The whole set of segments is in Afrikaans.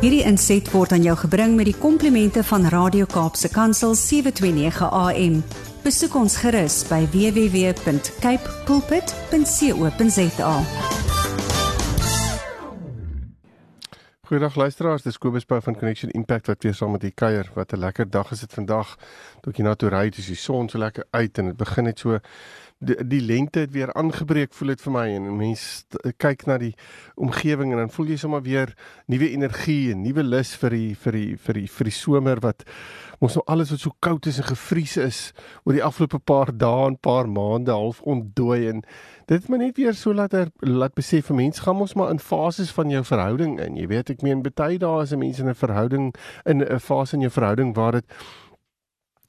Hierdie inset word aan jou gebring met die komplimente van Radio Kaapse Kansel 729 AM. Besoek ons gerus by www.cape pulpit.co.za. Goeiedag luisteraars, dis Kobus Pau van Connection Impact wat weer saam met u kuier. Wat 'n lekker dag is dit vandag. Hier na toe ry, dis die son so lekker uit en dit begin net so die, die lente het weer aangebreek voel dit vir my en mense kyk na die omgewing en dan voel jy sommer weer nuwe energie en nuwe lus vir die vir die vir die vir die somer wat ons nou alles wat so koud is en gevries is oor die afgelope paar dae en paar maande half ontdooi en dit het my net weer so laat er, laat besef vir mense gaan ons maar in fases van jou verhouding in. Jy weet ek meen baie dae is 'n mens in 'n verhouding in 'n fase in jou verhouding waar dit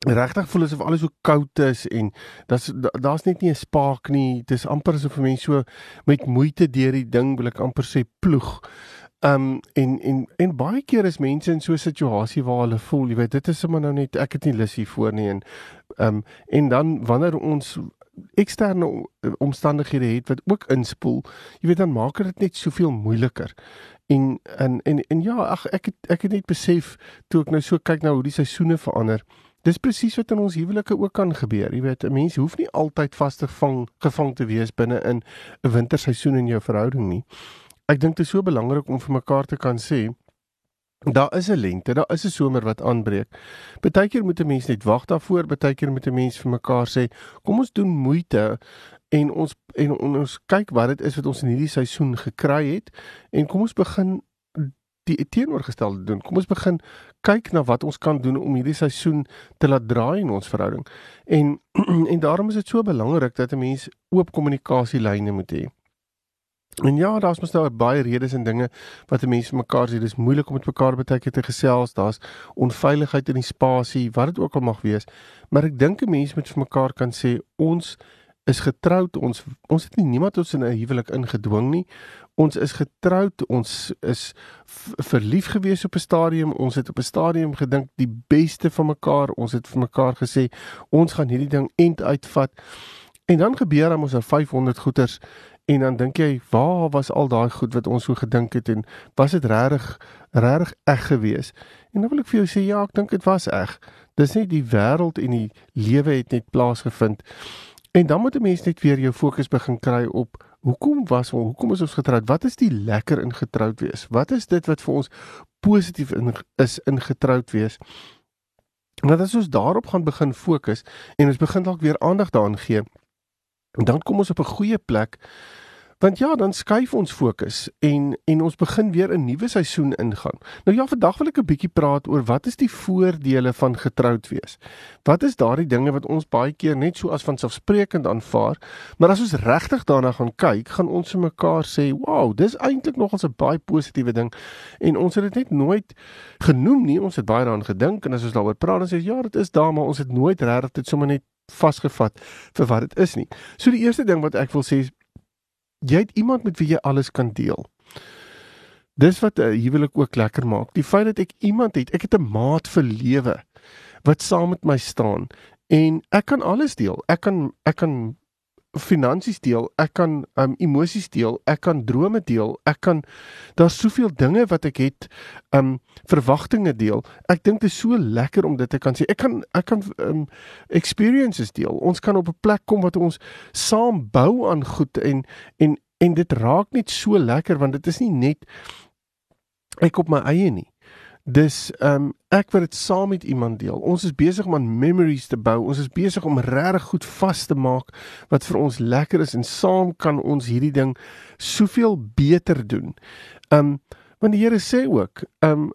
regtig voel asof alles so koud is en daar's daar's net nie 'n spaak nie. Dis amper asof mense so met moeite deur die ding wil ek amper sê ploeg. Um en en en baie keer is mense in so 'n situasie waar hulle voel, jy weet, dit is sommer nou net ek het nie lus hiervoor nie en um en dan wanneer ons eksterne omstandighede het wat ook inspoel, jy weet dan maak dit net soveel moeiliker. En en en en ja, ag ek het ek het net besef toe ek nou so kyk na hoe die seisoene verander. Dis presies wat in ons huwelike ook kan gebeur. Jy weet, 'n mens hoef nie altyd vasgevang gevang te wees binne in 'n winterseisoen in jou verhouding nie. Ek dink dit is so belangrik om vir mekaar te kan sê daar is 'n lente, daar is 'n somer wat aanbreek. Partykeer moet 'n mens net wag daarvoor, partykeer moet 'n mens vir mekaar sê, kom ons doen moeite en ons en ons kyk wat dit is wat ons in hierdie seisoen gekry het en kom ons begin die teenoorgestelde doen. Kom ons begin kyk na wat ons kan doen om hierdie seisoen te laat draai in ons verhouding. En en daarom is dit so belangrik dat 'n mens oop kommunikasielyne moet hê. En ja, daar's mos nou baie redes en dinge wat 'n mens vir mekaar sê dis moeilik om met mekaar baie keer te gesels. Daar's onveiligheid in die spasie, wat dit ook al mag wees. Maar ek dink 'n mens moet vir mekaar kan sê ons is getroud ons ons het nie niemand ons in 'n huwelik ingedwing nie. Ons is getroud ons is verlief gewees op 'n stadium ons het op 'n stadium gedink die beste van mekaar ons het vir mekaar gesê ons gaan hierdie ding end uitvat. En dan gebeur dan ons er 500 goeters en dan dink jy waar was al daai goed wat ons so gedink het en was dit regtig regtig eg gewees? En dan wil ek vir jou sê ja ek dink dit was eg. Dis net die wêreld en die lewe het net plaasgevind En dan moet 'n mens net weer jou fokus begin kry op hoekom was ons hoekom is ons getroud? Wat is die lekker in getroud wees? Wat is dit wat vir ons positief in is in getroud wees? Want as ons daarop gaan begin fokus en ons begin dalk weer aandag daaraan gee, dan kom ons op 'n goeie plek Want ja, dan skuif ons fokus en en ons begin weer 'n nuwe seisoen ingaan. Nou ja, vandag wil ek 'n bietjie praat oor wat is die voordele van getroud wees. Wat is daardie dinge wat ons baie keer net so as vanselfsprekend aanvaar, maar as ons regtig daarna gaan kyk, gaan ons vir mekaar sê, "Wow, dis eintlik nogals 'n baie positiewe ding." En ons het dit net nooit genoem nie. Ons het baie daaraan gedink en as ons daaroor praat, dan sê ons, "Ja, dit is daar, maar ons het nooit regtig dit sommer net vasgevat vir wat dit is nie." So die eerste ding wat ek wil sê is jy het iemand met wie jy alles kan deel. Dis wat 'n huwelik ook lekker maak. Die feit dat ek iemand het, ek het 'n maat vir lewe wat saam met my staan en ek kan alles deel. Ek kan ek kan finansies deel, ek kan um emosies deel, ek kan drome deel, ek kan daar's soveel dinge wat ek het um verwagtinge deel. Ek dink dit is so lekker om dit te kan sê. Ek kan ek kan um experiences deel. Ons kan op 'n plek kom wat ons saam bou aan goed en en en dit raak net so lekker want dit is nie net ek op my eie nie. Dis ehm um, ek wil dit saam met iemand deel. Ons is besig om aan memories te bou. Ons is besig om regtig goed vas te maak wat vir ons lekker is en saam kan ons hierdie ding soveel beter doen. Ehm um, want die Here sê ook, ehm um,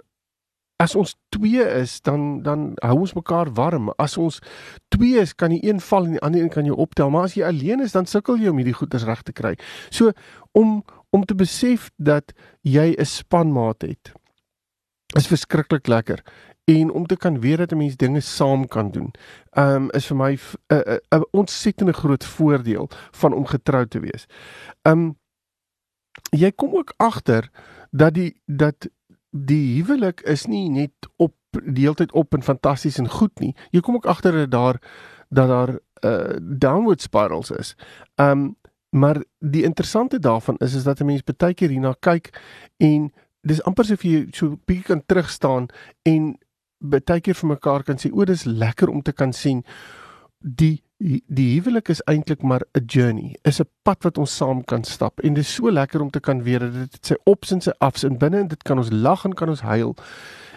as ons twee is, dan dan hou ons mekaar warm. As ons twee is, kan die een val en die ander een kan jou optel, maar as jy alleen is, dan sukkel jy om hierdie goeders reg te kry. So om om te besef dat jy 'n spanmaat het is verskriklik lekker en om te kan weet dat 'n mens dinge saam kan doen. Um is vir my 'n uh, uh, uh, ontsettende groot voordeel van om getroud te wees. Um jy kom ook agter dat die dat die huwelik is nie net op die hele tyd op en fantasties en goed nie. Jy kom ook agter dat daar dat daar uh downward spirals is. Um maar die interessante daarvan is is dat 'n mens baie keer hierna kyk en dis amper asof jy so 'n bietjie kan terugstaan en baie keer vir mekaar kan sê o, dis lekker om te kan sien. Die die huwelik is eintlik maar 'n journey, is 'n pad wat ons saam kan stap en dit is so lekker om te kan weet dat dit sy ops en sy afs in binne en dit kan ons lag en kan ons huil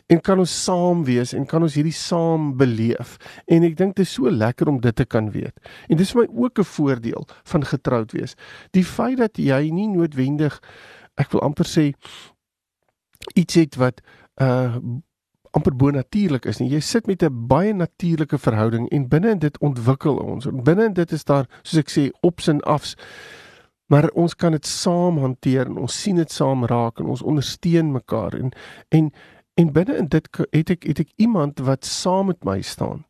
en kan ons saam wees en kan ons hierdie saam beleef en ek dink dit is so lekker om dit te kan weet. En dis vir my ook 'n voordeel van getroud wees. Die feit dat jy nie noodwendig ek wil amper sê iets het wat uh amper bo natuurlik is nie. Jy sit met 'n baie natuurlike verhouding en binne in dit ontwikkel ons. Binne in dit is daar, soos ek sê, ops en afs. Maar ons kan dit saam hanteer en ons sien dit saam raak en ons ondersteun mekaar en en en binne in dit het ek het ek iemand wat saam met my staan.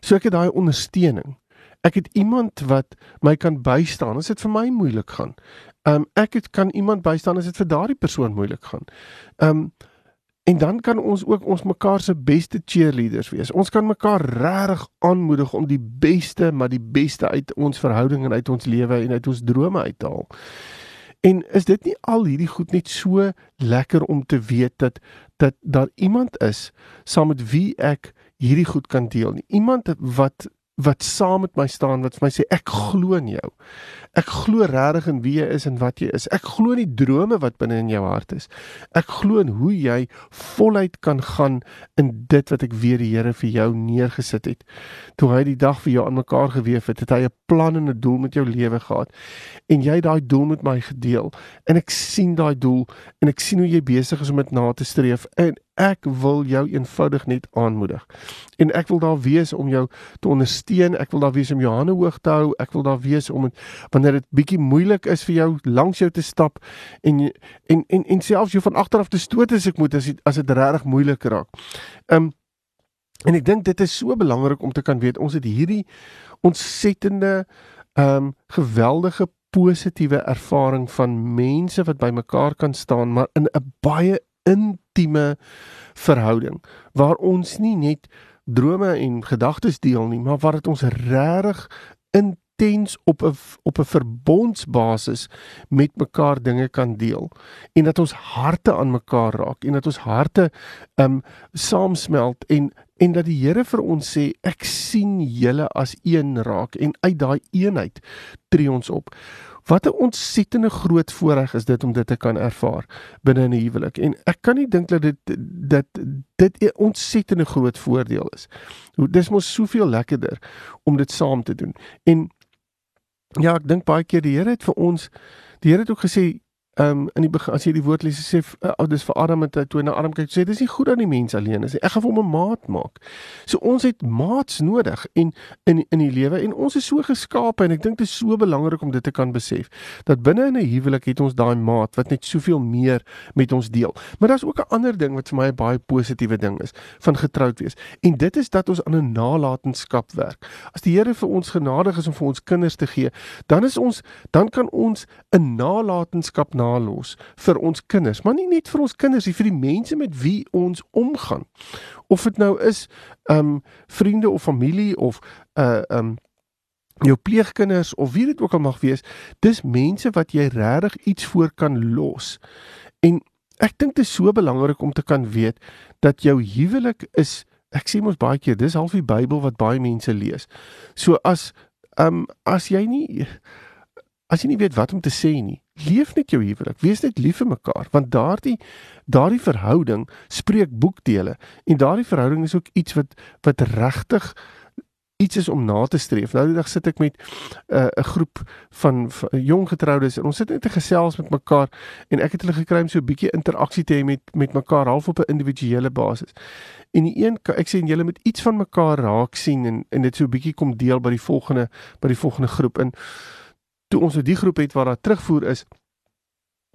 So ek het daai ondersteuning. Ek het iemand wat my kan bystaan as dit vir my moeilik gaan. Um ek het kan iemand bystaan as dit vir daardie persoon moeilik gaan. Um En dan kan ons ook ons mekaar se beste cheerleaders wees. Ons kan mekaar regtig aanmoedig om die beste, maar die beste uit ons verhouding en uit ons lewe en uit ons drome uit te haal. En is dit nie al hierdie goed net so lekker om te weet dat dat daar iemand is saam met wie ek hierdie goed kan deel nie. Iemand wat wat saam met my staan wat vir my sê ek glo in jou. Ek glo regtig in wie jy is en wat jy is. Ek glo in die drome wat binne in jou hart is. Ek glo in hoe jy voluit kan gaan in dit wat ek weer die Here vir jou neergesit het. Toe hy die dag vir jou aan mekaar gewewe het, het hy 'n plan en 'n doel met jou lewe gehad. En jy het daai doel met my gedeel en ek sien daai doel en ek sien hoe jy besig is om dit na te streef en ek wil jou eenvoudig net aanmoedig. En ek wil daar wees om jou te ondersteun. Ek wil daar wees om jou hande hoog te hou. Ek wil daar wees om wanneer dit bietjie moeilik is vir jou langs jou te stap en en en en selfs jou van agter af te stoot as ek moet as as dit regtig moeilik raak. Um en ek dink dit is so belangrik om te kan weet ons het hierdie ontsettende um geweldige positiewe ervaring van mense wat by mekaar kan staan maar in 'n baie intieme verhouding waar ons nie net drome en gedagtes deel nie, maar waar dit ons regtig intens op 'n op 'n verbondsbasis met mekaar dinge kan deel. En dat ons harte aan mekaar raak en dat ons harte um saamsmelt en en dat die Here vir ons sê ek sien julle as een raak en uit daai eenheid tree ons op. Wat 'n ontsettende groot voorreg is dit om dit te kan ervaar binne 'n huwelik. En ek kan nie dink dat dit dat dit 'n ontsettende groot voordeel is. Dis mos soveel lekkerder om dit saam te doen. En ja, ek dink baie keer die Here het vir ons die Here het ook gesê Ehm um, in die begin as jy die woord lees sê uh, dis vir Adam en toe na Adam kyk sê dis nie goed dat die mens alleen is. Ek gaan vir hom 'n maat maak. So ons het maats nodig en in in die lewe en ons is so geskape en ek dink dit is so belangrik om dit te kan besef dat binne in 'n huwelik het ons daai maat wat net soveel meer met ons deel. Maar daar's ook 'n ander ding wat vir my 'n baie positiewe ding is van getroud wees. En dit is dat ons aan 'n nalatenskap werk. As die Here vir ons genadig is om vir ons kinders te gee, dan is ons dan kan ons 'n nalatenskap nalos vir ons kinders, maar nie net vir ons kinders nie, vir die mense met wie ons omgaan. Of dit nou is um vriende of familie of uh um jou pleegkinders of wie dit ook al mag wees, dis mense wat jy regtig iets voor kan los. En ek dink dit is so belangrik om te kan weet dat jou huwelik is ek sê mos baie keer dis half die Bybel wat baie mense lees. So as um as jy nie as jy nie weet wat om te sê nie, leef net jou huwelik. Wees net lief vir mekaar, want daardie daardie verhouding spreek boekdele en daardie verhouding is ook iets wat wat regtig iets is om na te streef. Nou die dag sit ek met 'n uh, groep van, van jong getroudes en ons sit net te gesels met mekaar en ek het hulle gekry om so 'n bietjie interaksie te hê met met mekaar half op 'n individuele basis. En die een ek sê julle moet iets van mekaar raak sien en en dit so 'n bietjie kom deel by die volgende by die volgende groep in toe ons die groep het waar daar terugvoer is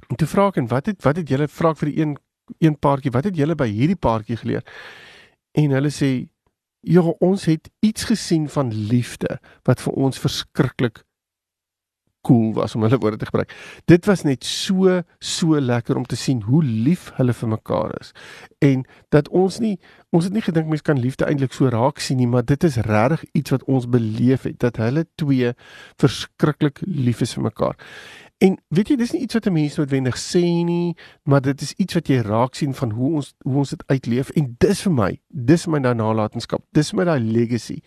en toe vra ek en wat het wat het julle vra ek vir die een een paartjie wat het julle by hierdie paartjie geleer? En hulle sê ja ons het iets gesien van liefde wat vir ons verskriklik cool was om hulle woorde te gebruik. Dit was net so so lekker om te sien hoe lief hulle vir mekaar is. En dat ons nie ons het nie gedink mense kan liefde eintlik so raak sien nie, maar dit is regtig iets wat ons beleef het dat hulle twee verskriklik lief is vir mekaar. En weet jy, dis nie iets wat 'n mens noodwendig sê nie, maar dit is iets wat jy raak sien van hoe ons hoe ons dit uitleef en dis vir my, dis my nalatenskap, dis my daai legacy.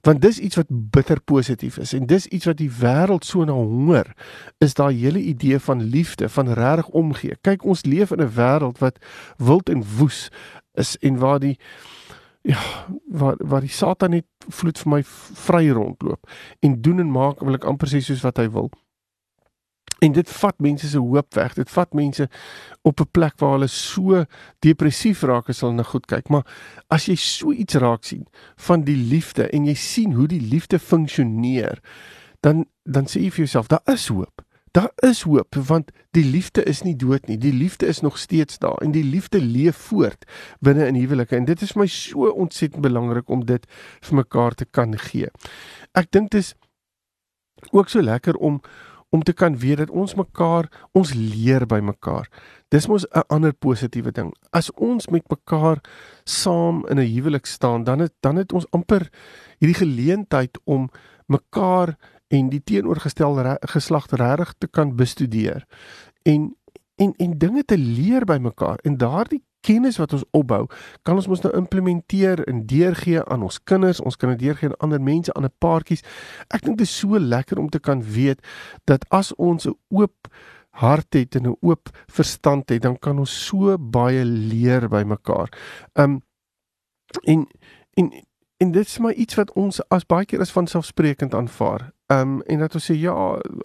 Want dis iets wat bitter positief is en dis iets wat die wêreld so na honger is daai hele idee van liefde, van regtig omgee. Kyk, ons leef in 'n wêreld wat wild en woes is en waar die ja, waar waar die Satan net vloed vir my vry rondloop en doen en maak wil ek amper sê soos wat hy wil. En dit vat mense se hoop weg. Dit vat mense op 'n plek waar hulle so depressief raak as hulle na goed kyk. Maar as jy so iets raak sien van die liefde en jy sien hoe die liefde funksioneer, dan dan sê jy vir jouself, daar is hoop. Daar is hoop want die liefde is nie dood nie. Die liefde is nog steeds daar en die liefde leef voort binne in huwelike en dit is my so ontsettend belangrik om dit vir mekaar te kan gee. Ek dink dit is ook so lekker om om te kan weet dat ons mekaar ons leer by mekaar. Dis mos 'n ander positiewe ding. As ons met mekaar saam in 'n huwelik staan, dan het dan het ons amper hierdie geleentheid om mekaar en die teenoorgestelde geslag regtig te kan bestudeer en en en dinge te leer by mekaar. En daardie kennis wat ons opbou, kan ons mos nou implementeer en deurgee aan ons kinders, ons kan dit deurgee aan ander mense, aan 'n paartjies. Ek dink dit is so lekker om te kan weet dat as ons 'n oop hart het en 'n oop verstand het, dan kan ons so baie leer by mekaar. Um en en en dit is maar iets wat ons as baie keer as vanselfsprekend aanvaar. Um en dat ons sê ja,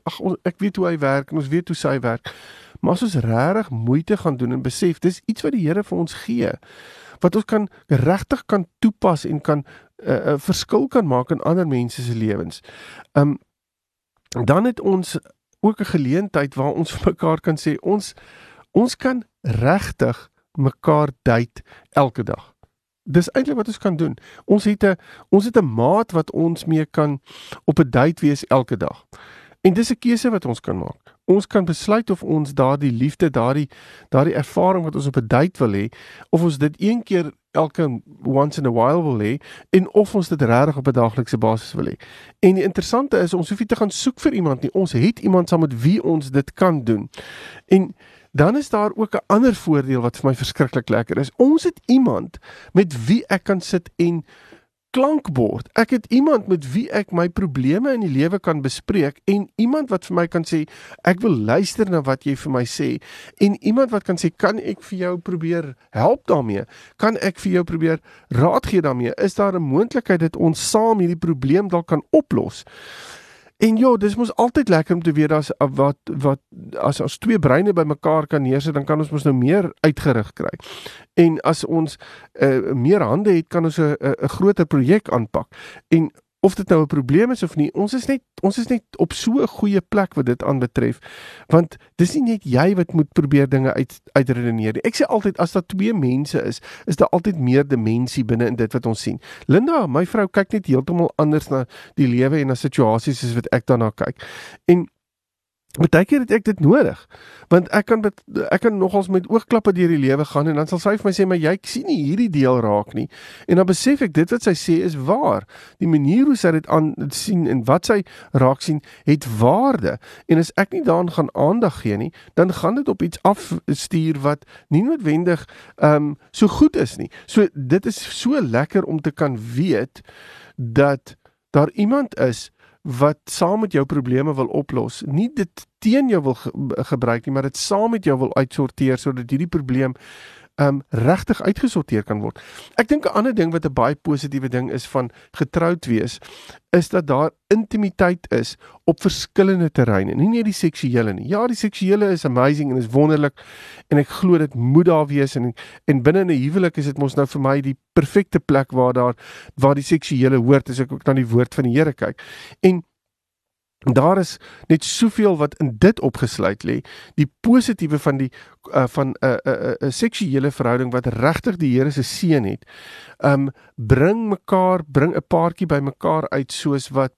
ag ek weet hoe hy werk en ons weet hoe sy werk. Maar as ons regtig moeite gaan doen en besef dis iets wat die Here vir ons gee wat ons kan regtig kan toepas en kan 'n uh, uh, verskil kan maak in ander mense se lewens. Um dan het ons ook 'n geleentheid waar ons vir mekaar kan sê ons ons kan regtig mekaar date elke dag. Dis eintlik wat ons kan doen. Ons het 'n ons het 'n maat wat ons mee kan op 'n date wees elke dag. En dis 'n keuse wat ons kan maak. Ons kan besluit of ons daardie liefde, daardie daardie ervaring wat ons op 'n date wil hê, of ons dit een keer elke once in a while wil hê en of ons dit regtig op 'n daaglikse basis wil hê. En die interessante is ons hoef nie te gaan soek vir iemand nie. Ons het iemand saam met wie ons dit kan doen. En dan is daar ook 'n ander voordeel wat vir my verskriklik lekker is. Ons het iemand met wie ek kan sit en klankbord. Ek het iemand met wie ek my probleme in die lewe kan bespreek en iemand wat vir my kan sê ek wil luister na wat jy vir my sê en iemand wat kan sê kan ek vir jou probeer help daarmee? Kan ek vir jou probeer raad gee daarmee? Is daar 'n moontlikheid dat ons saam hierdie probleem dalk kan oplos? En ja, dis mos altyd lekker om te weet as wat wat as ons twee breine bymekaar kan neersit, dan kan ons mos nou meer uitgerig kry. En as ons uh, meer hande het, kan ons 'n 'n groter projek aanpak. En of dit nou 'n probleem is of nie, ons is net ons is net op so 'n goeie plek wat dit aanbetref. Want dis nie net jy wat moet probeer dinge uit uitredeneer nie. Ek sê altyd as daar twee mense is, is daar altyd meer dimensie binne in dit wat ons sien. Linda, my vrou kyk net heeltemal anders na die lewe en na situasies as wat ek daarna kyk. En Partykeer het ek dit nodig. Want ek kan met ek kan nogals met oogklappe deur die lewe gaan en dan sal sy vir my sê maar jy sien nie hierdie deel raak nie. En dan besef ek dit wat sy sê is waar. Die manier hoe sy dit aan sien en wat sy raak sien het waarde. En as ek nie daaraan gaan aandag gee nie, dan gaan dit op iets afstuur wat nie noodwendig ehm um, so goed is nie. So dit is so lekker om te kan weet dat daar iemand is wat saam met jou probleme wil oplos. Nie dit teen jou wil ge gebruik nie, maar dit saam met jou wil uitsorteer sodat hierdie probleem um regtig uitgesorteer kan word. Ek dink 'n ander ding wat 'n baie positiewe ding is van getroud wees, is dat daar intimiteit is op verskillende terreine, nie net die seksuele nie. Ja, die seksuele is amazing en is wonderlik en ek glo dit moet daar wees en en binne 'n huwelik is dit mos nou vir my die perfekte plek waar daar waar die seksuele hoort as ek ook na die woord van die Here kyk. En daar is net soveel wat in dit opgesluit lê. Die positiewe van die uh, van 'n uh, 'n uh, 'n uh, seksuele verhouding wat regtig die Here se seën het um bring mekaar bring 'n paartjie by mekaar uit soos wat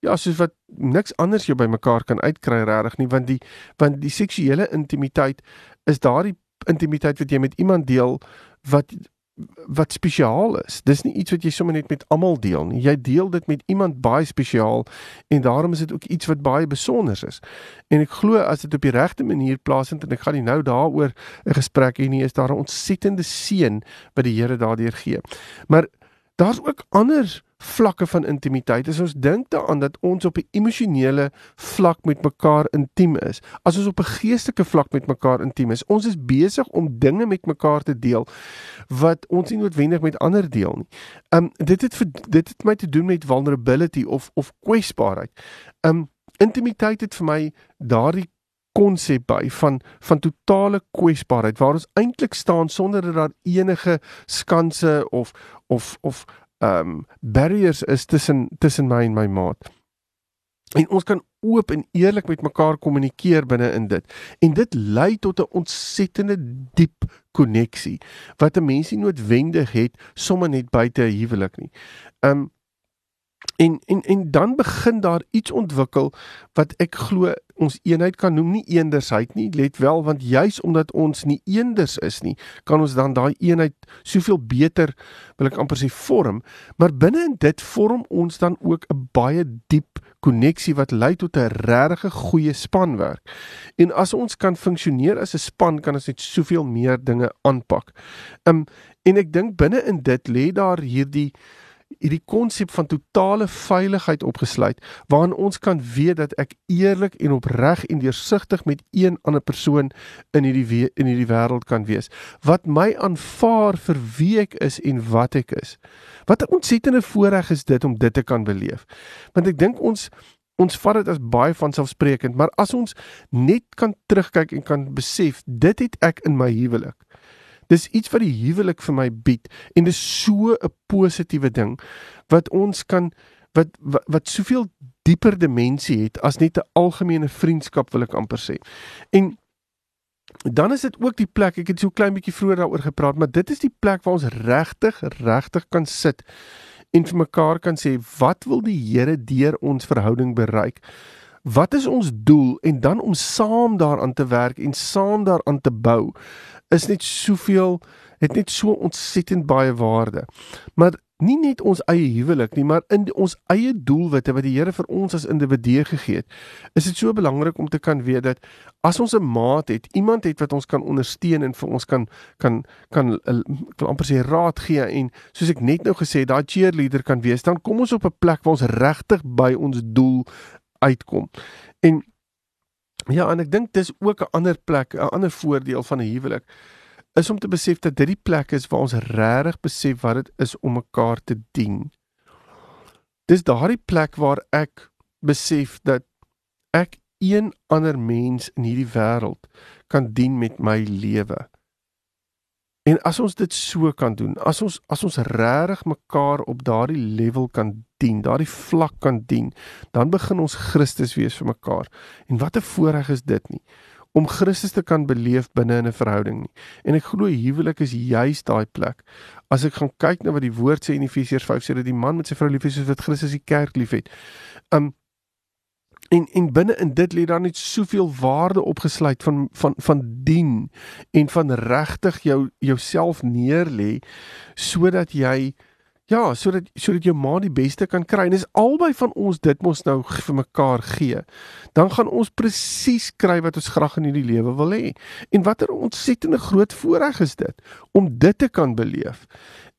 ja soos wat niks anders jou by mekaar kan uitkry regtig nie want die want die seksuele intimiteit is daardie intimiteit wat jy met iemand deel wat wat spesiaal is. Dis nie iets wat jy sommer net met almal deel nie. Jy deel dit met iemand baie spesiaal en daarom is dit ook iets wat baie besonder is. En ek glo as dit op die regte manier plaasvind en ek gaan nie nou daaroor 'n gesprek hê nie, is daar 'n ontsettende seën wat die Here daardeur gee. Maar daar's ook ander vlakke van intimiteit. As ons dink daaraan dat ons op 'n emosionele vlak met mekaar intiem is, as ons op 'n geestelike vlak met mekaar intiem is, ons is besig om dinge met mekaar te deel wat ons nie noodwendig met ander deel nie. Um dit het vir, dit het my te doen met vulnerability of of kwesbaarheid. Um intimiteit het vir my daardie konsep by van van totale kwesbaarheid waar ons eintlik staan sonder dat daar enige skanse of of of um barriers is tussen tussen my en my maat. En ons kan oop en eerlik met mekaar kommunikeer binne in dit. En dit lei tot 'n ontsettende diep koneksie wat 'n mens nie noodwendig het sommer net buite 'n huwelik nie. Um En en en dan begin daar iets ontwikkel wat ek glo ons eenheid kan noem nie eendersheid nie let wel want juis omdat ons nie eenders is nie kan ons dan daai eenheid soveel beter wil ek amper sê vorm maar binne in dit vorm ons dan ook 'n baie diep koneksie wat lei tot 'n regte goeie spanwerk en as ons kan funksioneer as 'n span kan ons net soveel meer dinge aanpak. Um en ek dink binne in dit lê daar hierdie hierdie konsep van totale veiligheid opgesluit waarin ons kan weet dat ek eerlik en opreg en deursigtig met een ander persoon in hierdie in hierdie wêreld kan wees wat my aanvaar vir wie ek is en wat ek is. Wat 'n ontsettende voorreg is dit om dit te kan beleef. Want ek dink ons ons vat dit as baie vanselfsprekend, maar as ons net kan terugkyk en kan besef dit het ek in my huwelik Dis iets wat die huwelik vir my bied en dis so 'n positiewe ding wat ons kan wat wat, wat soveel dieper dimensie het as net 'n algemene vriendskap wil ek amper sê. En dan is dit ook die plek, ek het so klein bietjie vroeër daaroor gepraat, maar dit is die plek waar ons regtig regtig kan sit en vir mekaar kan sê wat wil die Here deur ons verhouding bereik? Wat is ons doel en dan om saam daaraan te werk en saam daaraan te bou is net soveel het net so ontsettend baie waarde. Maar nie net ons eie huwelik nie, maar in ons eie doelwitte wat die Here vir ons as individue gegee het. Is dit so belangrik om te kan weet dat as ons 'n maat het, iemand het wat ons kan ondersteun en vir ons kan kan kan ek wil amper sê raad gee en soos ek net nou gesê het, daai cheerleader kan wees, dan kom ons op 'n plek waar ons regtig by ons doel uitkom. En Ja, en ek dink dis ook 'n ander plek, 'n ander voordeel van 'n huwelik is om te besef dat dit die plek is waar ons regtig besef wat dit is om mekaar te dien. Dis daardie plek waar ek besef dat ek een ander mens in hierdie wêreld kan dien met my lewe. En as ons dit so kan doen, as ons as ons regtig mekaar op daardie level kan dien, daardie vlak kan dien, dan begin ons Christus wees vir mekaar. En wat 'n voorreg is dit nie om Christus te kan beleef binne in 'n verhouding nie. En ek glo huwelik is juis daai plek. As ek gaan kyk na wat die woord sê in Efesiërs 5 sê dat die man met sy vrou lief is soos wat Christus die kerk liefhet. Um En en binne in dit lê daar net soveel waarde opgesluit van van van dien en van regtig jou jouself neerlê sodat jy ja, sodat sodat jou ma die beste kan kry. En dis albei van ons dit mos nou vir mekaar gee. Dan gaan ons presies kry wat ons graag in hierdie lewe wil hê. En watter ontsettende groot voorreg is dit om dit te kan beleef.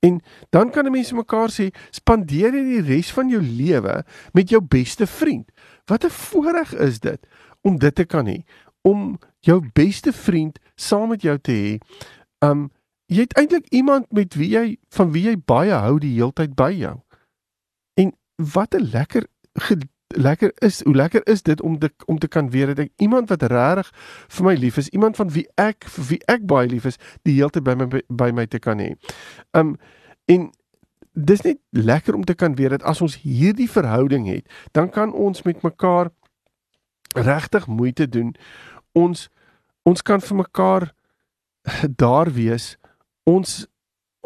En dan kan 'n mens mekaar sê, spandeer jy die res van jou lewe met jou beste vriend. Wat 'n voorreg is dit om dit te kan hê, om jou beste vriend saam met jou te hê. Um jy het eintlik iemand met wie jy van wie jy baie hou die heeltyd by jou. En wat 'n lekker lekker is, hoe lekker is dit om te om te kan weet dat ek iemand wat regtig vir my lief is, iemand van wie ek vir wie ek baie lief is, die heeltyd by my by my te kan hê. Um en dis net lekker om te kan weet dat as ons hierdie verhouding het, dan kan ons met mekaar regtig moeite doen. Ons ons kan vir mekaar daar wees. Ons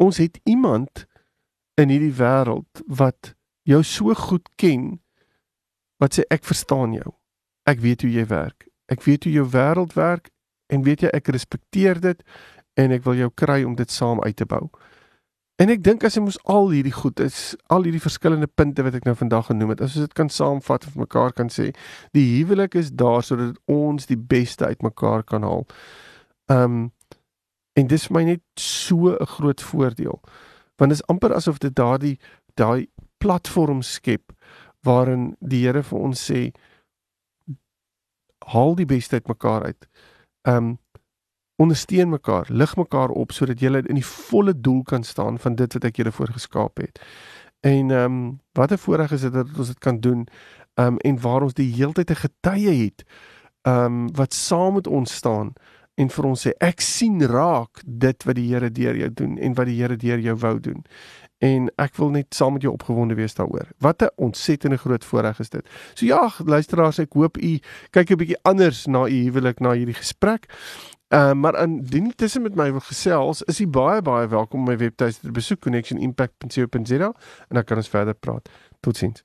ons het iemand in hierdie wêreld wat jou so goed ken wat sê ek verstaan jou. Ek weet hoe jy werk. Ek weet hoe jou wêreld werk en weet jy ek respekteer dit en ek wil jou kry om dit saam uit te bou. En ek dink as jy mos al hierdie goed is, al hierdie verskillende punte wat ek nou vandag genoem het, as ons dit kan saamvat of mekaar kan sê, die huwelik is daar sodat ons die beste uit mekaar kan haal. Ehm um, en dis vir my net so 'n groot voordeel. Want is amper asof dit daardie daai platform skep waarin die Here vir ons sê haal die beste uit mekaar uit. Ehm um, ondersteun mekaar, lig mekaar op sodat julle in die volle doel kan staan van dit wat ek julle voorgeskaap het. En ehm um, wat 'n voorreg is dit dat ons dit kan doen. Ehm um, en waar ons die heeltyd 'n getuie het ehm um, wat saam met ons staan en vir ons sê ek sien raak dit wat die Here deur jou doen en wat die Here deur jou wou doen en ek wil net saam met jou opgewonde wees daaroor. Wat 'n ontsettende groot voorreg is dit. So ja, luisteraars, ek hoop u kyk 'n bietjie anders na u huwelik na hierdie gesprek. Ehm uh, maar indien tussen met my wil gesels, is u baie baie welkom om my webtuiste te besoek connectionimpact.co.za en dan kan ons verder praat. Totsiens.